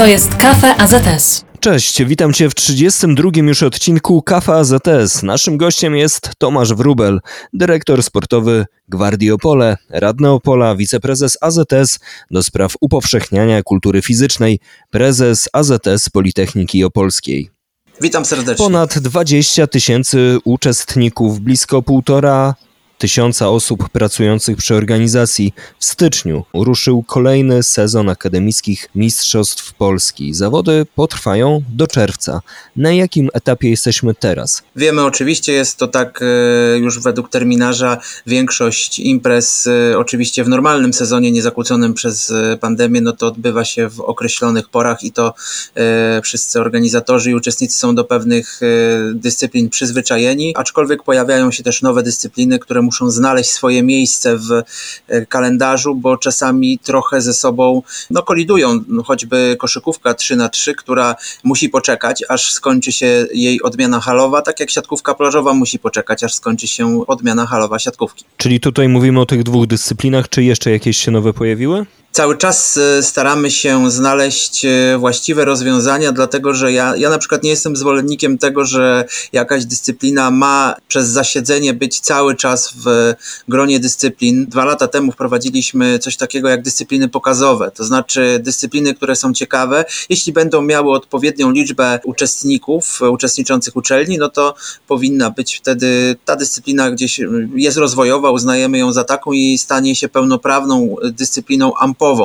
To jest Kafe AZS. Cześć, witam Cię w 32 już odcinku Kafa AZS. Naszym gościem jest Tomasz Wrubel, dyrektor sportowy Gwardii Opole, radny Opola, wiceprezes AZS do spraw upowszechniania kultury fizycznej, prezes AZS Politechniki Opolskiej. Witam serdecznie. Ponad 20 tysięcy uczestników, blisko półtora tysiąca osób pracujących przy organizacji. W styczniu ruszył kolejny sezon akademickich Mistrzostw Polski. Zawody potrwają do czerwca. Na jakim etapie jesteśmy teraz? Wiemy oczywiście, jest to tak e, już według terminarza. Większość imprez, e, oczywiście w normalnym sezonie, niezakłóconym przez e, pandemię, no to odbywa się w określonych porach i to wszyscy organizatorzy i uczestnicy są do pewnych dyscyplin przyzwyczajeni, aczkolwiek pojawiają się też nowe dyscypliny, które muszą znaleźć swoje miejsce w e, kalendarzu, bo czasami trochę ze sobą no, kolidują, no, choćby koszykówka 3 na 3 która musi poczekać, aż skończy się jej odmiana halowa, tak jak siatkówka plażowa musi poczekać, aż skończy się odmiana halowa siatkówki. Czyli tutaj mówimy o tych dwóch dyscyplinach, czy jeszcze jakieś się nowe pojawiły? Cały czas e, staramy się znaleźć e, właściwe rozwiązania, dlatego że ja, ja na przykład nie jestem zwolennikiem tego, że jakaś dyscyplina ma przez zasiedzenie być cały czas w gronie dyscyplin. Dwa lata temu wprowadziliśmy coś takiego jak dyscypliny pokazowe, to znaczy dyscypliny, które są ciekawe. Jeśli będą miały odpowiednią liczbę uczestników, uczestniczących uczelni, no to powinna być wtedy ta dyscyplina gdzieś jest rozwojowa, uznajemy ją za taką i stanie się pełnoprawną dyscypliną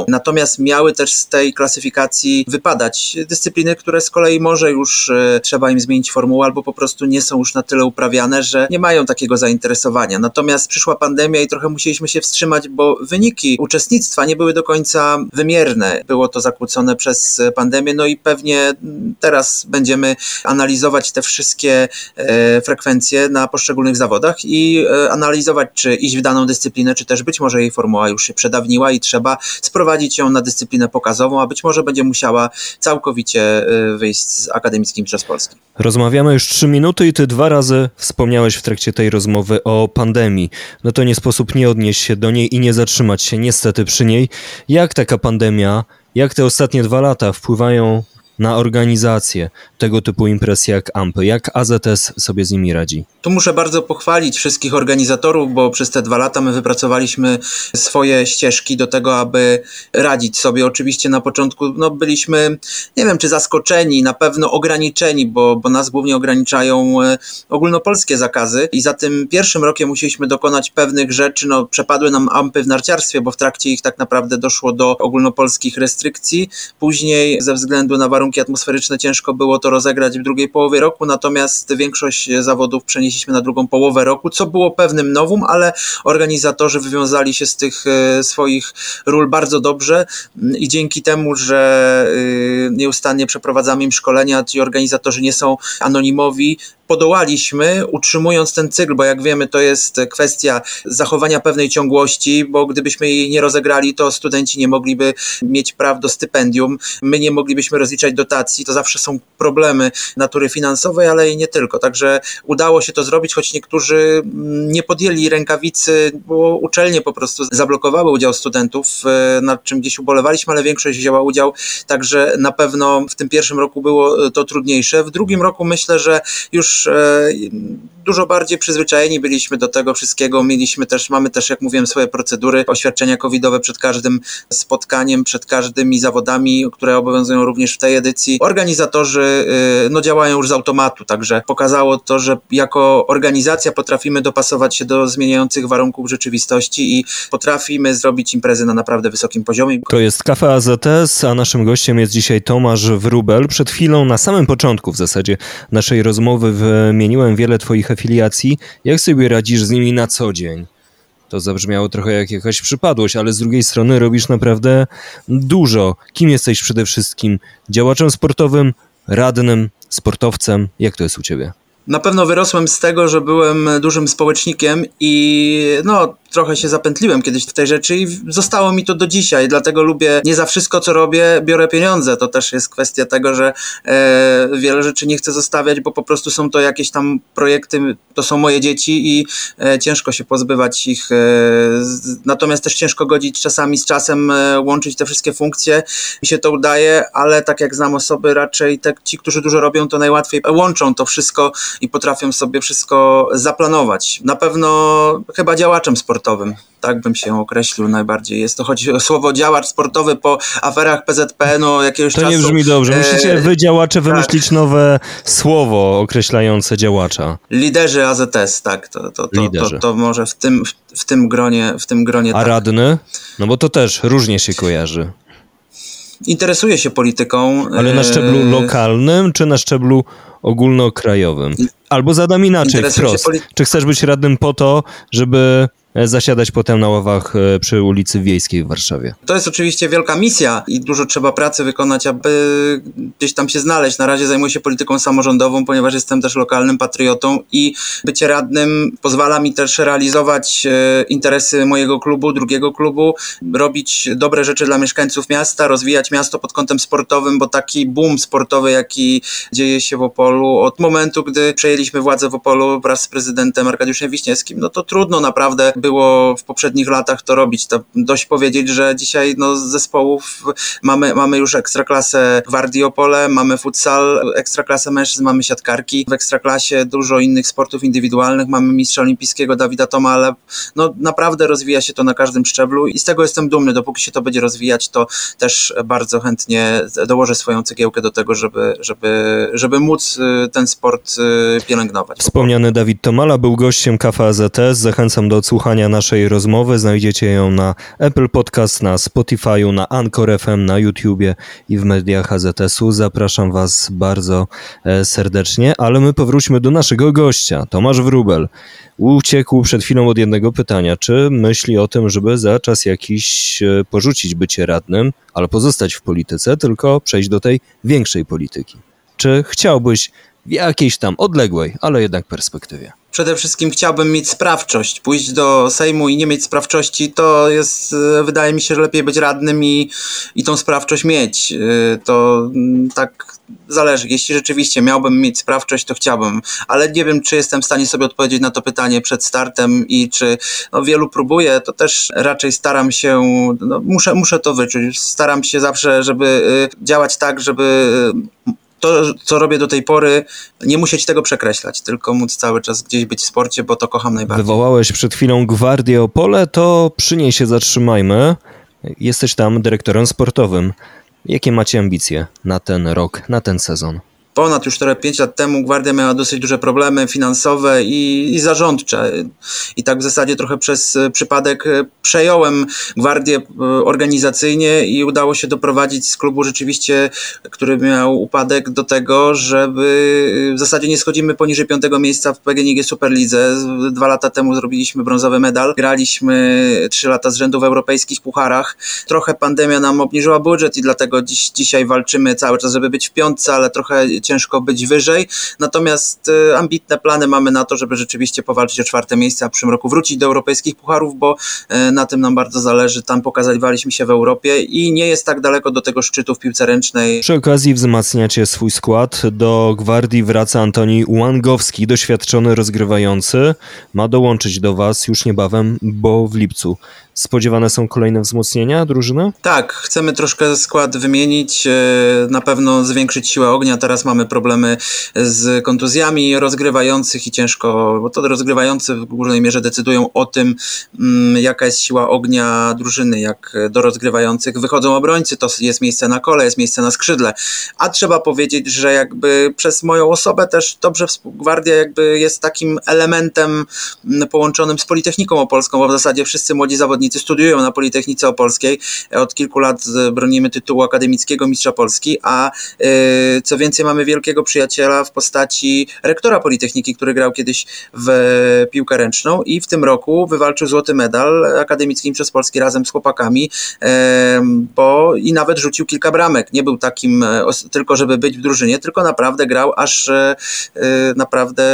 Natomiast miały też z tej klasyfikacji wypadać dyscypliny, które z kolei może już e, trzeba im zmienić formułę albo po prostu nie są już na tyle uprawiane, że nie mają takiego zainteresowania. Natomiast przyszła pandemia i trochę musieliśmy się wstrzymać, bo wyniki uczestnictwa nie były do końca wymierne. Było to zakłócone przez pandemię, no i pewnie teraz będziemy analizować te wszystkie e, frekwencje na poszczególnych zawodach i e, analizować, czy iść w daną dyscyplinę, czy też być może jej formuła już się przedawniła i trzeba sprowadzić ją na dyscyplinę pokazową, a być może będzie musiała całkowicie y, wyjść z akademickim przez Polski. Rozmawiamy już trzy minuty i ty dwa razy wspomniałeś w trakcie tej rozmowy o pandemii. No to nie sposób nie odnieść się do niej i nie zatrzymać się niestety przy niej. Jak taka pandemia, jak te ostatnie dwa lata wpływają na organizację tego typu imprez jak AMPy? Jak AZS sobie z nimi radzi? Tu muszę bardzo pochwalić wszystkich organizatorów, bo przez te dwa lata my wypracowaliśmy swoje ścieżki do tego, aby radzić sobie. Oczywiście na początku no, byliśmy, nie wiem czy zaskoczeni, na pewno ograniczeni, bo, bo nas głównie ograniczają e, ogólnopolskie zakazy i za tym pierwszym rokiem musieliśmy dokonać pewnych rzeczy. No, przepadły nam ampy w narciarstwie, bo w trakcie ich tak naprawdę doszło do ogólnopolskich restrykcji. Później ze względu na warunki warunki atmosferyczne ciężko było to rozegrać w drugiej połowie roku, natomiast większość zawodów przenieśliśmy na drugą połowę roku, co było pewnym nowum, ale organizatorzy wywiązali się z tych e, swoich ról bardzo dobrze i dzięki temu, że e, nieustannie przeprowadzamy im szkolenia, ci organizatorzy nie są anonimowi, podołaliśmy, utrzymując ten cykl, bo jak wiemy, to jest kwestia zachowania pewnej ciągłości, bo gdybyśmy jej nie rozegrali, to studenci nie mogliby mieć praw do stypendium, my nie moglibyśmy rozliczać dotacji, to zawsze są problemy natury finansowej, ale i nie tylko. Także udało się to zrobić, choć niektórzy nie podjęli rękawicy, bo uczelnie po prostu zablokowały udział studentów, e, nad czym gdzieś ubolewaliśmy, ale większość wzięła udział, także na pewno w tym pierwszym roku było to trudniejsze. W drugim roku myślę, że już e, dużo bardziej przyzwyczajeni byliśmy do tego wszystkiego. Mieliśmy też, mamy też, jak mówiłem, swoje procedury, oświadczenia covidowe przed każdym spotkaniem, przed każdymi zawodami, które obowiązują również w tej edycji. Organizatorzy y, no, działają już z automatu, także pokazało to, że jako organizacja potrafimy dopasować się do zmieniających warunków rzeczywistości i potrafimy zrobić imprezy na naprawdę wysokim poziomie. To jest Kafe AZS, a naszym gościem jest dzisiaj Tomasz Wrubel. Przed chwilą, na samym początku w zasadzie naszej rozmowy wymieniłem wiele Twoich afiliacji. Jak sobie radzisz z nimi na co dzień? To zabrzmiało trochę jak jakaś przypadłość, ale z drugiej strony robisz naprawdę dużo. Kim jesteś przede wszystkim? Działaczem sportowym, radnym, sportowcem? Jak to jest u ciebie? Na pewno wyrosłem z tego, że byłem dużym społecznikiem i no, trochę się zapętliłem kiedyś w tej rzeczy i zostało mi to do dzisiaj, dlatego lubię, nie za wszystko co robię, biorę pieniądze. To też jest kwestia tego, że e, wiele rzeczy nie chcę zostawiać, bo po prostu są to jakieś tam projekty, to są moje dzieci i e, ciężko się pozbywać ich. E, natomiast też ciężko godzić czasami z czasem, e, łączyć te wszystkie funkcje. Mi się to udaje, ale tak jak znam osoby, raczej tak ci, którzy dużo robią, to najłatwiej łączą to wszystko i potrafią sobie wszystko zaplanować. Na pewno chyba działaczem sportowym tak bym się określił najbardziej. Jest to choć słowo działacz sportowy po aferach PZP, no jakiegoś to czasu. To nie brzmi dobrze. Musicie e, wy działacze wymyślić tak. nowe słowo określające działacza. Liderzy AZS, tak. To, to, to, to, to może w tym, w tym gronie, w tym gronie A tak. radny? No bo to też różnie się kojarzy. Interesuje się polityką. Ale na szczeblu e, lokalnym, czy na szczeblu ogólnokrajowym? Albo zadam inaczej, wprost. Czy chcesz być radnym po to, żeby zasiadać potem na ławach e, przy ulicy Wiejskiej w Warszawie. To jest oczywiście wielka misja i dużo trzeba pracy wykonać, aby gdzieś tam się znaleźć. Na razie zajmuję się polityką samorządową, ponieważ jestem też lokalnym patriotą i bycie radnym pozwala mi też realizować e, interesy mojego klubu, drugiego klubu, robić dobre rzeczy dla mieszkańców miasta, rozwijać miasto pod kątem sportowym, bo taki boom sportowy, jaki dzieje się w Opolu od momentu, gdy przejęliśmy władzę w Opolu wraz z prezydentem Arkadiuszem Wiśniewskim, no to trudno naprawdę było w poprzednich latach to robić. To dość powiedzieć, że dzisiaj no, z zespołów mamy, mamy już ekstraklasę Gwardii Opole, mamy futsal, ekstraklasę mężczyzn, mamy siatkarki. W ekstraklasie dużo innych sportów indywidualnych, mamy mistrza olimpijskiego Dawida Toma, ale no, naprawdę rozwija się to na każdym szczeblu i z tego jestem dumny. Dopóki się to będzie rozwijać, to też bardzo chętnie dołożę swoją cegiełkę do tego, żeby, żeby, żeby móc y, ten sport y, pielęgnować. Wspomniany Dawid Tomala był gościem Kafa AZS. Zachęcam do odsłuchania słuchania naszej rozmowy. Znajdziecie ją na Apple Podcast, na Spotify'u, na Anchor FM, na YouTubie i w mediach AZS-u. Zapraszam Was bardzo e, serdecznie, ale my powróćmy do naszego gościa, Tomasz Wrubel. Uciekł przed chwilą od jednego pytania. Czy myśli o tym, żeby za czas jakiś e, porzucić bycie radnym, ale pozostać w polityce, tylko przejść do tej większej polityki? Czy chciałbyś w jakiejś tam odległej, ale jednak perspektywie? Przede wszystkim chciałbym mieć sprawczość. Pójść do Sejmu i nie mieć sprawczości, to jest, e, wydaje mi się, że lepiej być radnym i, i tą sprawczość mieć. E, to mm, tak zależy. Jeśli rzeczywiście miałbym mieć sprawczość, to chciałbym, ale nie wiem, czy jestem w stanie sobie odpowiedzieć na to pytanie przed startem i czy no, wielu próbuje, to też raczej staram się, no, muszę, muszę to wyczuć. Staram się zawsze, żeby e, działać tak, żeby to, co robię do tej pory, nie musieć tego przekreślać, tylko móc cały czas gdzieś być w sporcie, bo to kocham najbardziej. Wywołałeś przed chwilą Gwardię Opole, to przy niej się zatrzymajmy. Jesteś tam dyrektorem sportowym. Jakie macie ambicje na ten rok, na ten sezon? Ponad już 4-5 lat temu Gwardia miała dosyć duże problemy finansowe i, i zarządcze. I tak w zasadzie trochę przez e, przypadek e, przejąłem Gwardię e, organizacyjnie i udało się doprowadzić z klubu rzeczywiście, który miał upadek, do tego, żeby w zasadzie nie schodzimy poniżej piątego miejsca w PGNiG Superlidze. Dwa lata temu zrobiliśmy brązowy medal. Graliśmy trzy lata z rzędu w europejskich pucharach. Trochę pandemia nam obniżyła budżet i dlatego dziś, dzisiaj walczymy cały czas, żeby być w piątce, ale trochę ciężko być wyżej. Natomiast e, ambitne plany mamy na to, żeby rzeczywiście powalczyć o czwarte miejsce, a w przyszłym roku wrócić do europejskich pucharów, bo e, na tym nam bardzo zależy. Tam pokazywaliśmy się w Europie i nie jest tak daleko do tego szczytu w piłce ręcznej. Przy okazji wzmacniacie swój skład. Do gwardii wraca Antoni Łangowski, doświadczony rozgrywający. Ma dołączyć do Was już niebawem, bo w lipcu. Spodziewane są kolejne wzmocnienia drużyny? Tak, chcemy troszkę skład wymienić, e, na pewno zwiększyć siłę ognia. Teraz mamy problemy z kontuzjami rozgrywających i ciężko, bo to rozgrywający w głównej mierze decydują o tym, mm, jaka jest siła ognia drużyny. Jak do rozgrywających wychodzą obrońcy, to jest miejsce na kole, jest miejsce na skrzydle. A trzeba powiedzieć, że jakby przez moją osobę też dobrze Gwardia jakby jest takim elementem mm, połączonym z Politechniką Opolską, bo w zasadzie wszyscy młodzi zawodnicy studiują na Politechnice Opolskiej. Od kilku lat bronimy tytułu akademickiego mistrza Polski, a e, co więcej mamy wielkiego przyjaciela w postaci rektora Politechniki, który grał kiedyś w piłkę ręczną i w tym roku wywalczył złoty medal akademicki przez Polski razem z chłopakami, bo i nawet rzucił kilka bramek. Nie był takim e, tylko, żeby być w drużynie, tylko naprawdę grał, aż e, e, naprawdę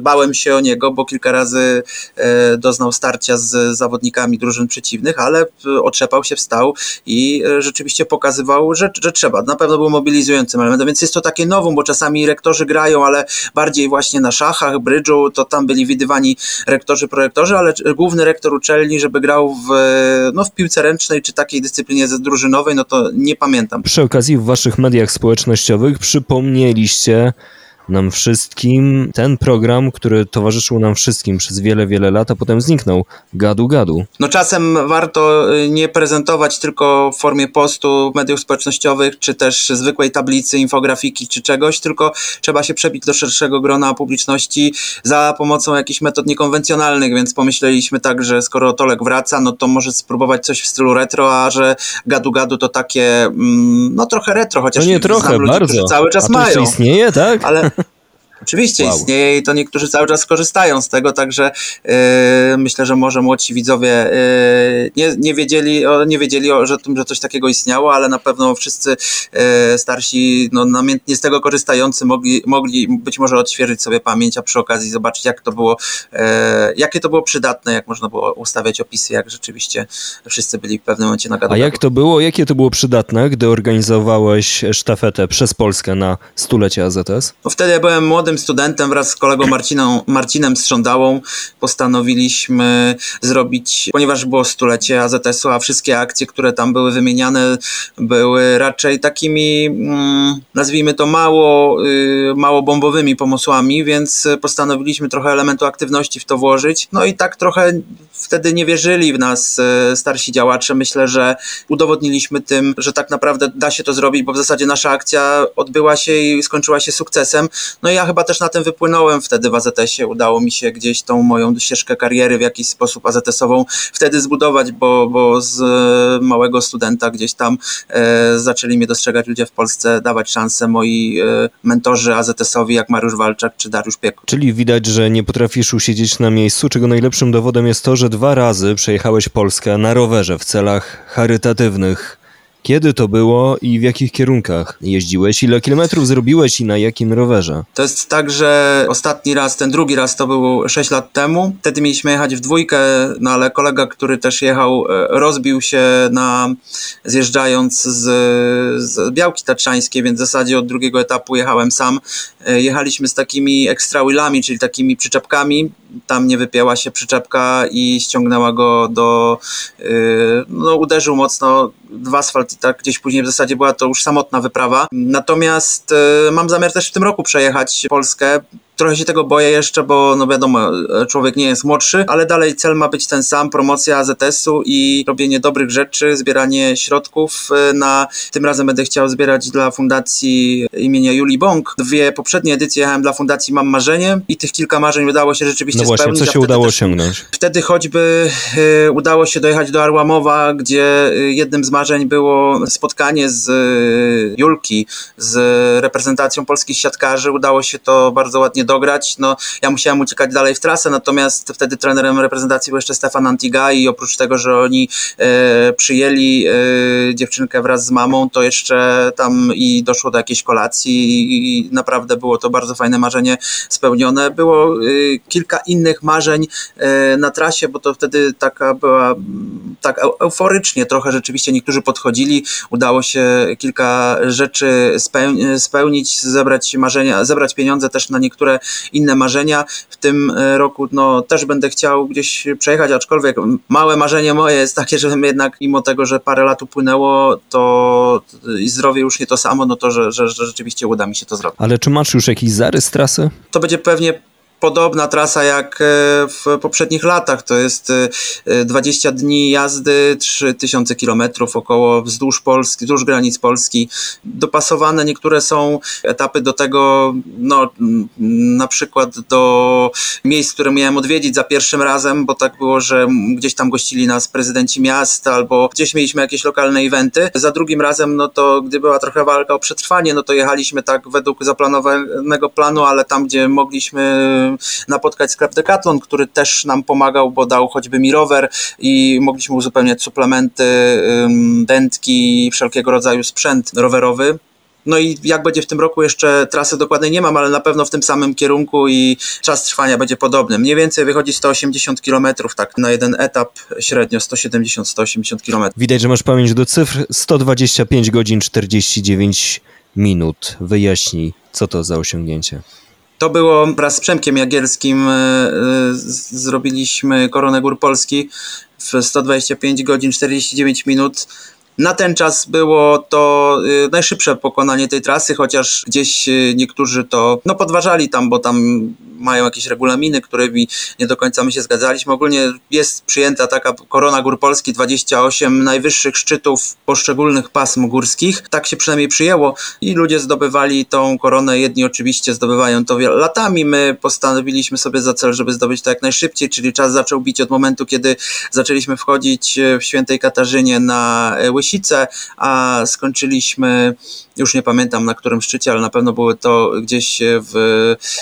bałem się o niego, bo kilka razy doznał starcia z zawodnikami drużyn przeciwnych, ale otrzepał się, wstał i rzeczywiście pokazywał, że, że trzeba. Na pewno był mobilizującym elementem, więc jest to takie bo czasami rektorzy grają, ale bardziej właśnie na szachach, brydżu, to tam byli widywani rektorzy, projektorzy, ale główny rektor uczelni, żeby grał w, no, w piłce ręcznej czy takiej dyscyplinie drużynowej, no to nie pamiętam. Przy okazji w waszych mediach społecznościowych przypomnieliście nam wszystkim ten program, który towarzyszył nam wszystkim przez wiele, wiele lat, a potem zniknął. Gadu, gadu. No czasem warto y, nie prezentować tylko w formie postu w mediach społecznościowych, czy też zwykłej tablicy, infografiki, czy czegoś, tylko trzeba się przebić do szerszego grona publiczności za pomocą jakichś metod niekonwencjonalnych, więc pomyśleliśmy tak, że skoro Tolek wraca, no to może spróbować coś w stylu retro, a że gadu, gadu to takie, mm, no trochę retro, chociaż to nie trochę, ludzi, bardzo. cały czas a to mają. istnieje, tak? Ale Oczywiście wow. istnieje i to niektórzy cały czas korzystają z tego, także yy, myślę, że może młodsi widzowie yy, nie, nie wiedzieli, o, nie wiedzieli o że, tym, że coś takiego istniało, ale na pewno wszyscy yy, starsi, no, namiętnie z tego korzystający mogli, mogli być może odświeżyć sobie pamięć, a przy okazji zobaczyć, jak to było, jakie to było przydatne, jak można było ustawiać opisy, jak rzeczywiście wszyscy byli w pewnym momencie na A jak to było, jakie to było przydatne, gdy organizowałeś sztafetę przez Polskę na stulecie AZS? No, wtedy ja byłem młody młodym studentem wraz z kolegą Marciną, Marcinem Strządałą postanowiliśmy zrobić, ponieważ było stulecie AZS-u, a wszystkie akcje, które tam były wymieniane, były raczej takimi, mm, nazwijmy to mało, y, mało bombowymi pomysłami, więc postanowiliśmy trochę elementu aktywności w to włożyć. No i tak trochę wtedy nie wierzyli w nas y, starsi działacze. Myślę, że udowodniliśmy tym, że tak naprawdę da się to zrobić, bo w zasadzie nasza akcja odbyła się i skończyła się sukcesem. No i ja chyba chyba też na tym wypłynąłem wtedy w AZS-ie. Udało mi się gdzieś tą moją ścieżkę kariery w jakiś sposób AZS-ową wtedy zbudować, bo, bo z e, małego studenta gdzieś tam e, zaczęli mnie dostrzegać ludzie w Polsce, dawać szansę moi e, mentorzy AZS-owi, jak Mariusz Walczak czy Dariusz Piekut. Czyli widać, że nie potrafisz usiedzieć na miejscu, czego najlepszym dowodem jest to, że dwa razy przejechałeś Polskę na rowerze w celach charytatywnych. Kiedy to było i w jakich kierunkach jeździłeś? Ile kilometrów zrobiłeś i na jakim rowerze? To jest tak, że ostatni raz, ten drugi raz to był 6 lat temu. Wtedy mieliśmy jechać w dwójkę, no ale kolega, który też jechał, e, rozbił się na zjeżdżając z, z Białki Tatrzańskiej, więc w zasadzie od drugiego etapu jechałem sam. E, jechaliśmy z takimi extra wheelami, czyli takimi przyczepkami. Tam nie wypięła się przyczepka i ściągnęła go do, e, no uderzył mocno w asfalt i tak gdzieś później w zasadzie była to już samotna wyprawa. Natomiast e, mam zamiar też w tym roku przejechać Polskę. Trochę się tego boję jeszcze, bo no wiadomo, człowiek nie jest młodszy, ale dalej cel ma być ten sam, promocja AZS-u i robienie dobrych rzeczy, zbieranie środków e, na, tym razem będę chciał zbierać dla fundacji imienia Julii Bąk. Dwie poprzednie edycje jechałem dla fundacji Mam Marzenie i tych kilka marzeń udało się rzeczywiście no właśnie, spełnić. co się udało też, osiągnąć? Wtedy choćby y, udało się dojechać do Arłamowa, gdzie jednym z marzeń było spotkanie z y, Julki, z reprezentacją polskich siatkarzy. Udało się to bardzo ładnie dograć. No, ja musiałem uciekać dalej w trasę, natomiast wtedy trenerem reprezentacji był jeszcze Stefan Antiga i oprócz tego, że oni e, przyjęli e, dziewczynkę wraz z mamą, to jeszcze tam i doszło do jakiejś kolacji i, i naprawdę było to bardzo fajne marzenie spełnione. Było e, kilka innych marzeń e, na trasie, bo to wtedy taka była tak euforycznie trochę rzeczywiście niektórzy podchodzili. Udało się kilka rzeczy spełnić, zebrać marzenia, zebrać pieniądze też na niektóre inne marzenia. W tym e, roku no, też będę chciał gdzieś przejechać, aczkolwiek małe marzenie moje jest takie, żebym jednak mimo tego, że parę lat upłynęło, to i zdrowie już nie to samo, no to że, że, że rzeczywiście uda mi się to zrobić. Ale czy masz już jakiś zarys trasy? To będzie pewnie podobna trasa jak e, w poprzednich latach. To jest e, 20 dni jazdy, 3000 kilometrów około wzdłuż Polski, wzdłuż granic Polski. Dopasowane niektóre są etapy do tego, no mm, na przykład do miejsc, które miałem odwiedzić za pierwszym razem, bo tak było, że gdzieś tam gościli nas prezydenci miast albo gdzieś mieliśmy jakieś lokalne eventy. Za drugim razem, no to gdy była trochę walka o przetrwanie, no to jechaliśmy tak według zaplanowanego planu, ale tam, gdzie mogliśmy napotkać sklep Decathlon, który też nam pomagał, bo dał choćby mi rower i mogliśmy uzupełniać suplementy, dętki, wszelkiego rodzaju sprzęt rowerowy. No i jak będzie w tym roku jeszcze trasy dokładnej nie mam, ale na pewno w tym samym kierunku i czas trwania będzie podobny. Mniej więcej wychodzi 180 km, tak na jeden etap średnio 170-180 km. Widać, że masz pamięć do cyfr. 125 godzin 49 minut. Wyjaśnij, co to za osiągnięcie. To było wraz z Przemkiem Jagielskim y, z- zrobiliśmy Koronę Gór Polski w 125 godzin 49 minut. Na ten czas było to y, najszybsze pokonanie tej trasy, chociaż gdzieś y, niektórzy to no, podważali tam, bo tam mają jakieś regulaminy, którymi nie do końca my się zgadzaliśmy. Ogólnie jest przyjęta taka Korona Gór Polski, 28 najwyższych szczytów poszczególnych pasm górskich. Tak się przynajmniej przyjęło i ludzie zdobywali tą koronę. Jedni oczywiście zdobywają to latami. My postanowiliśmy sobie za cel, żeby zdobyć to jak najszybciej, czyli czas zaczął bić od momentu, kiedy zaczęliśmy wchodzić e, w Świętej Katarzynie na e, Łysicę, a skończyliśmy już nie pamiętam na którym szczycie, ale na pewno były to gdzieś w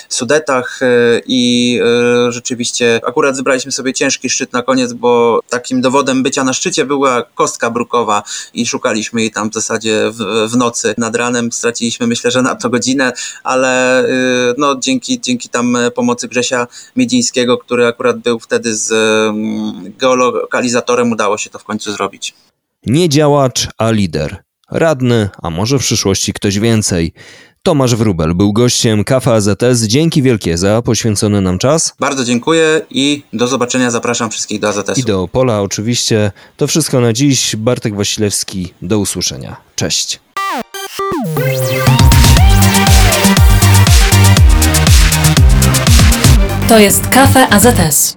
Sudetach e, i e, rzeczywiście akurat wybraliśmy sobie ciężki szczyt na koniec, bo takim dowodem bycia na szczycie była kostka brukowa i szukaliśmy jej tam w zasadzie w, w nocy. Nad ranem straciliśmy myślę, że na to godzinę, ale e, no dzięki, dzięki tam pomocy Grzesia Miedzińskiego, który akurat był wtedy z mm, geolokalizatorem, udało się to w końcu zrobić. Nie działacz, a lider. Radny, a może w przyszłości ktoś więcej. Tomasz Wrubel był gościem Kafa AZS. Dzięki wielkie za poświęcony nam czas. Bardzo dziękuję i do zobaczenia. Zapraszam wszystkich do AZS-u. I do Opola oczywiście. To wszystko na dziś. Bartek Wasilewski. Do usłyszenia. Cześć. To jest Kafe AZS.